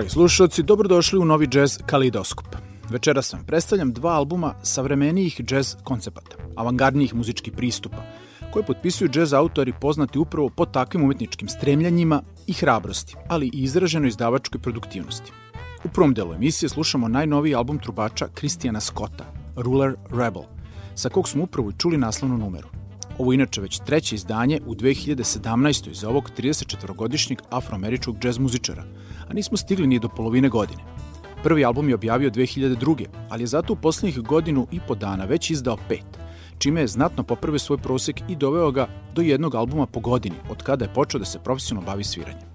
Dragi slušalci, dobrodošli u novi jazz Kalidoskop. Večeras vam predstavljam dva albuma savremenijih jazz koncepata, avangardnijih muzičkih pristupa, koje potpisuju jazz autori poznati upravo po takvim umetničkim stremljanjima i hrabrosti, ali i izraženoj izdavačkoj produktivnosti. U prvom delu emisije slušamo najnoviji album trubača Kristijana Scotta, Ruler Rebel, sa kog smo upravo i čuli naslovnu numeru. Ovo inače već treće izdanje u 2017. za ovog 34-godišnjeg afroameričkog džez muzičara, a nismo stigli ni do polovine godine. Prvi album je objavio 2002. ali je zato u poslednjih godinu i po dana već izdao pet, čime je znatno popravio svoj prosek i doveo ga do jednog albuma po godini, od kada je počeo da se profesionalno bavi sviranjem.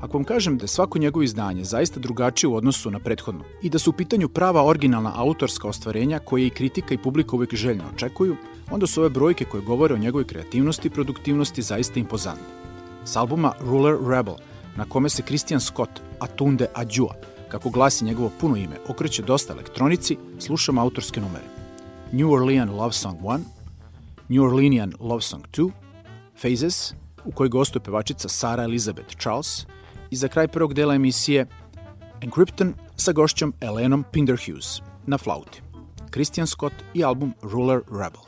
Ako vam kažem da je svako njegovo izdanje zaista drugačije u odnosu na prethodno i da su u pitanju prava originalna autorska ostvarenja koje i kritika i publika uvek željno očekuju, onda su ove brojke koje govore o njegovoj kreativnosti i produktivnosti zaista impozantne. S albuma Ruler Rebel, na kome se Christian Scott Atunde Adjua, kako glasi njegovo puno ime, okreće dosta elektronici, slušamo autorske numere. New Orleans Love Song 1, New Orleanian Love Song 2, Phases, u kojoj gostuje pevačica Sara Elizabeth Charles, i za kraj prvog dela emisije Encrypton sa gošćom Elenom Pinderhughes na flauti. Christian Scott i album Ruler Rebel.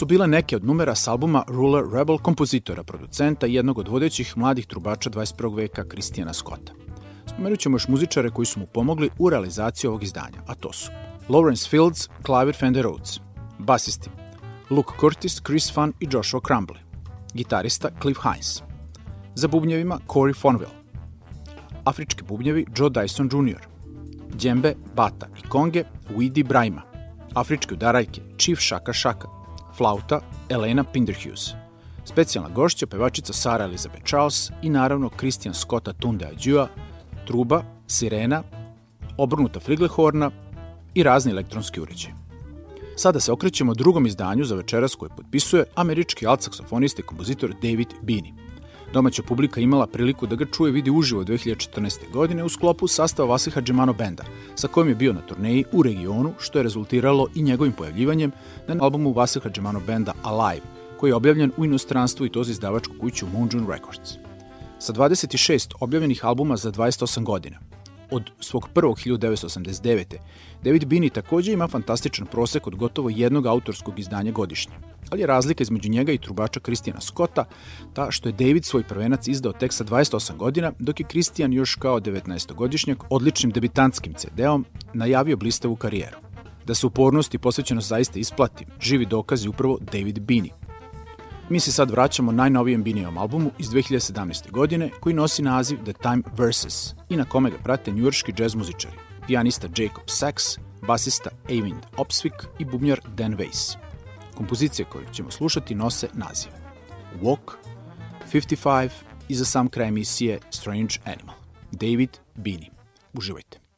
Su bile neke od numera s albuma Ruler Rebel kompozitora, producenta i jednog od vodećih mladih trubača 21. veka Kristijana Scotta. Spomenut ćemo još muzičare koji su mu pomogli u realizaciji ovog izdanja, a to su Lawrence Fields, klavir Fender Rhodes, basisti Luke Curtis, Chris Funn i Joshua Crumbley, gitarista Cliff Hines, za bubnjevima Corey Fonville, afrički bubnjevi Joe Dyson Jr., djembe, bata i konge Weedy Brajma, afričke udaraljke Chief Shaka Shaka, flauta Elena Pinderhughes, specijalna gošća pevačica Sara Elizabeth Charles i naravno Christian Scotta Tunde Adjua, truba, sirena, obrnuta fliglehorna i razni elektronski uređaj. Sada se okrećemo drugom izdanju za večeras koje potpisuje američki alt-saksofonista i kompozitor David Bini. Domaća publika imala priliku da ga čuje vidi uživo 2014. godine u sklopu sastava Vasiha Džemano Benda, sa kojim je bio na turneji u regionu, što je rezultiralo i njegovim pojavljivanjem na albumu Vasiha Džemano Benda Alive, koji je objavljen u inostranstvu i to za izdavačku kuću Moonjun Records. Sa 26 objavljenih albuma za 28 godina, od svog prvog 1989. David Bini takođe ima fantastičan prosek od gotovo jednog autorskog izdanja godišnje. Ali je razlika između njega i trubača Kristijana Scotta ta što je David svoj prvenac izdao tek sa 28 godina, dok je Kristijan još kao 19-godišnjak odličnim debitantskim CD-om najavio blistavu karijeru. Da se upornost i posvećenost zaista isplati, živi dokaz je upravo David Bini, Mi se sad vraćamo najnovijem Binijevom albumu iz 2017. godine koji nosi naziv The Time Versus i na kome ga prate njujorški džez muzičari, pijanista Jacob Sachs, basista Eivind Opsvik i bubnjar Dan Weiss. Kompozicije koje ćemo slušati nose naziv Walk, 55 i za sam kraj emisije Strange Animal. David Bini. Uživajte.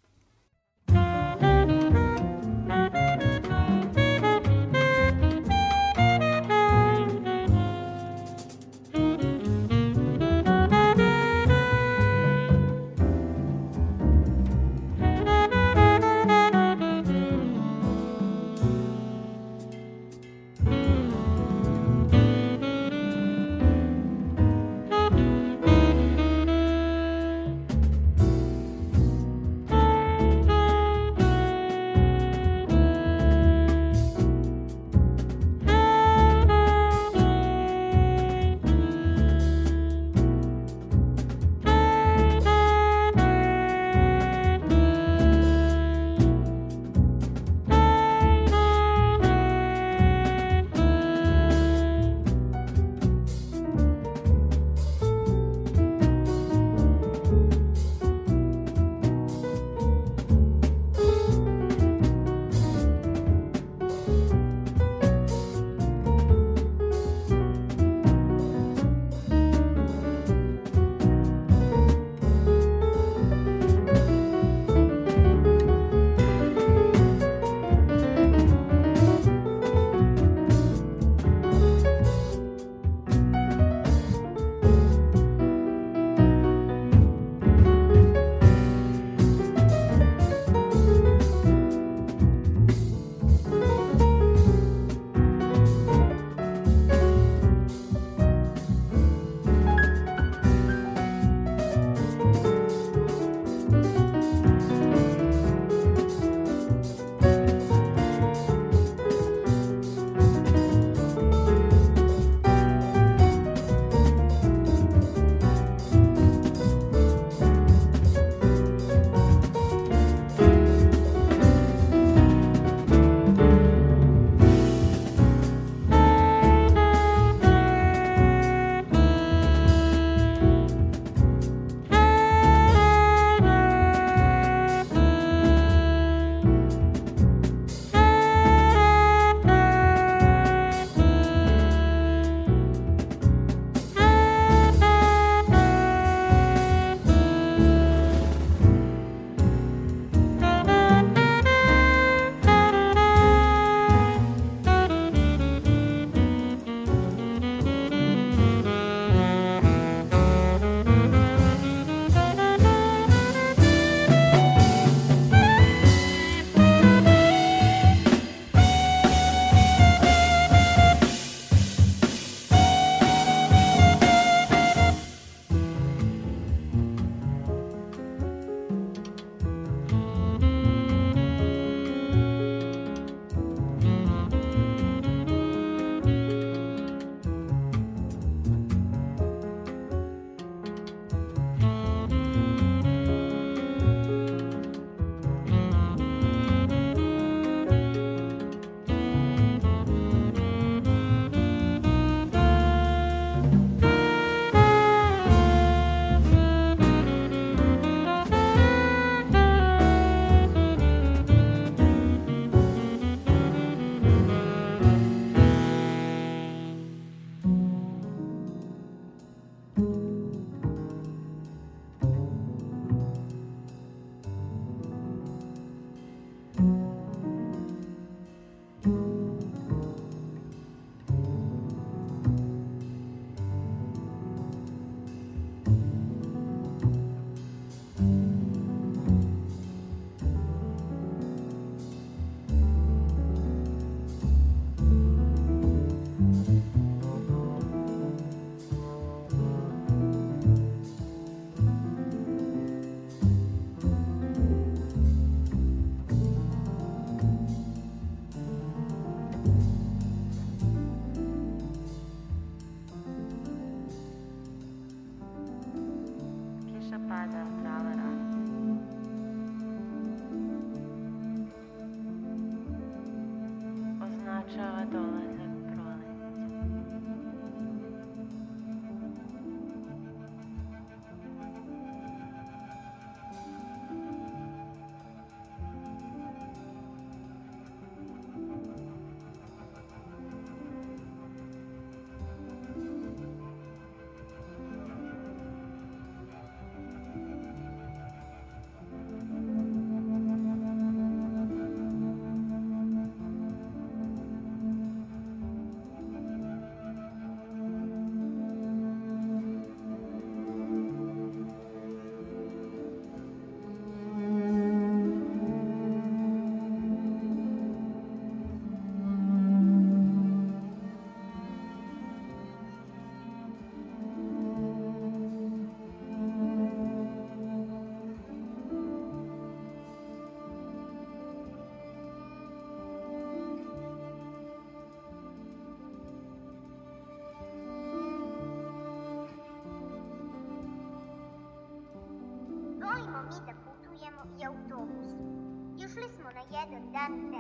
Smo na jedan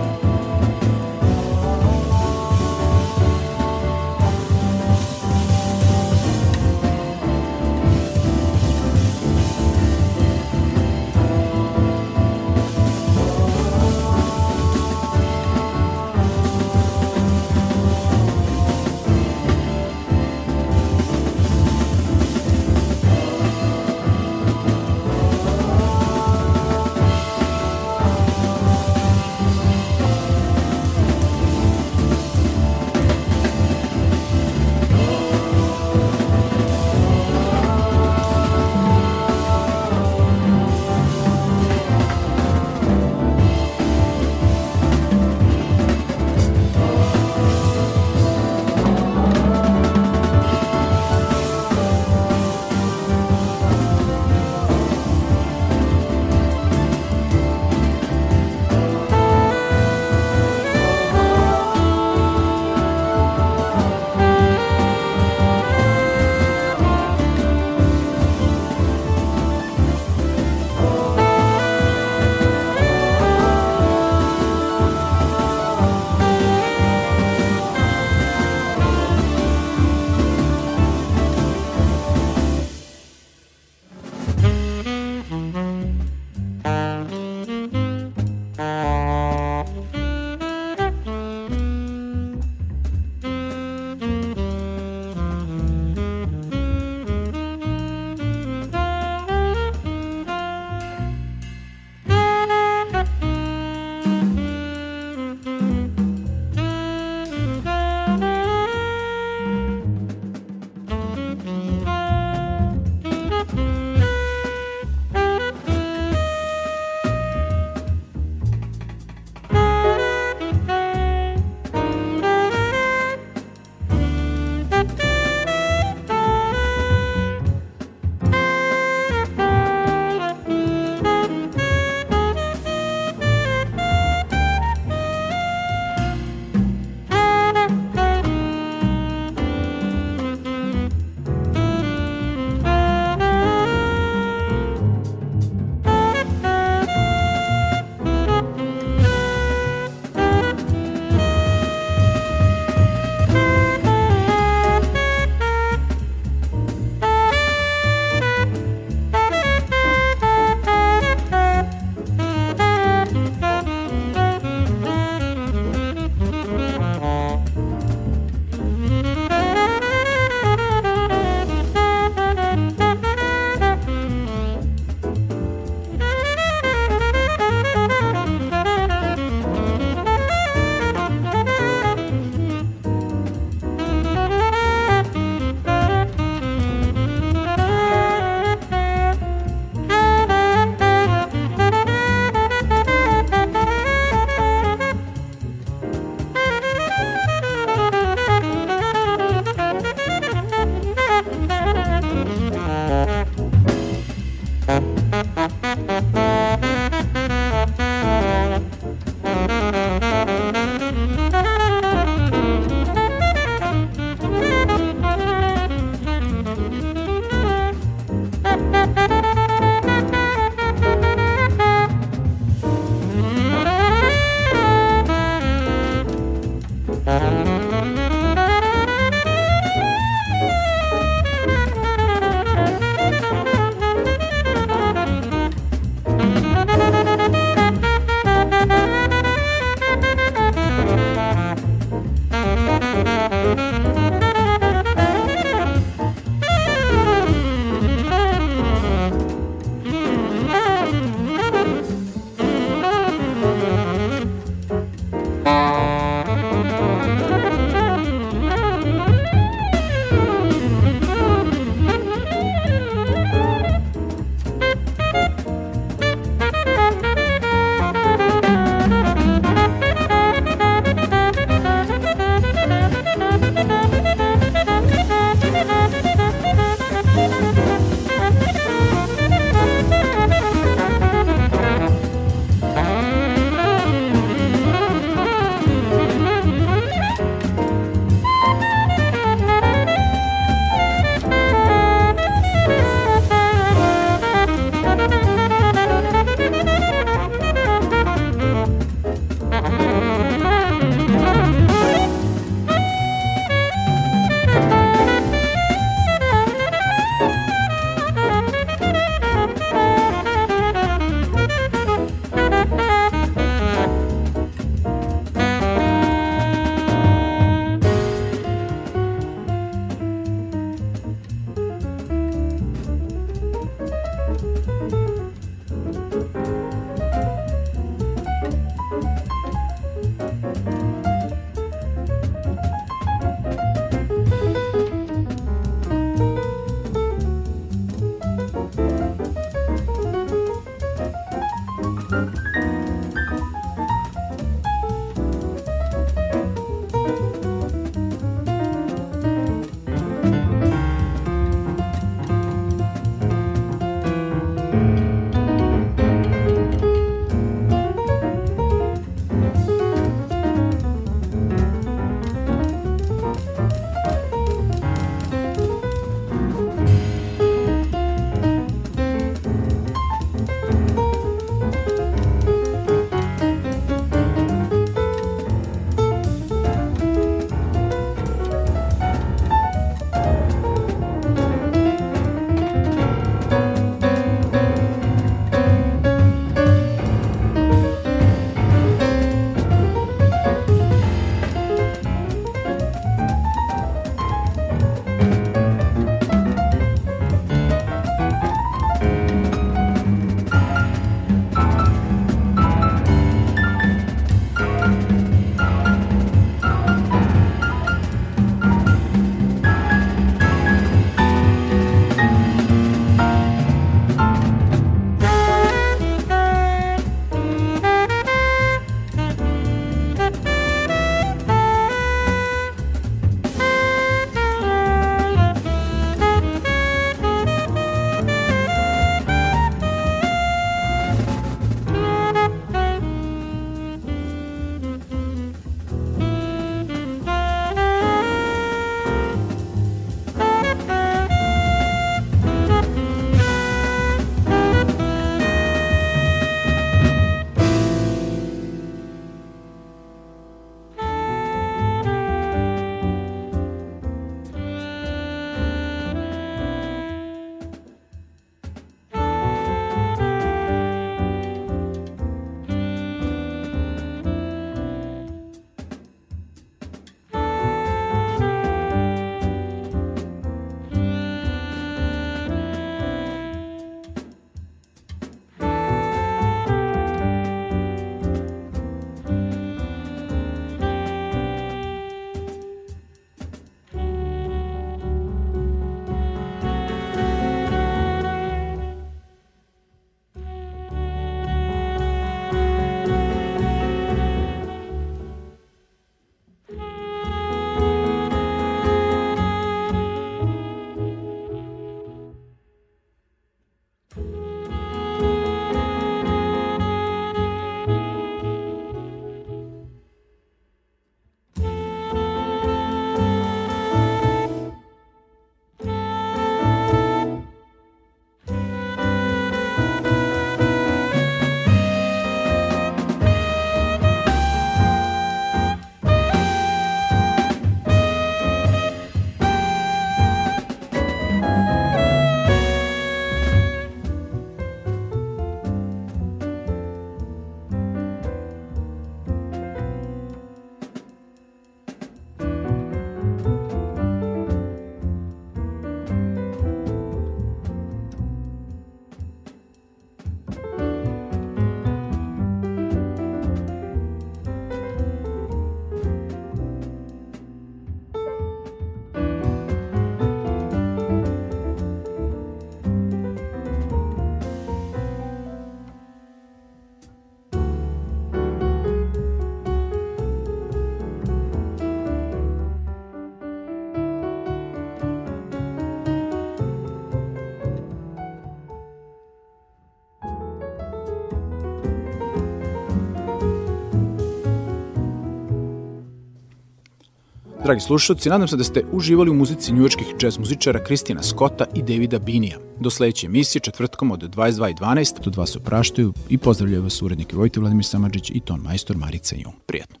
Dragi slušalci, nadam se da ste uživali u muzici njujorskih jazz muzičara Kristina Scotta i Davida Binija. Do sledeće emisije četvrtkom od 22.12. Do dva se opraštaju i pozdravljaju vas urednik Vojte Vladimir Samadžić i ton majstor Marica Jung. Prijetno.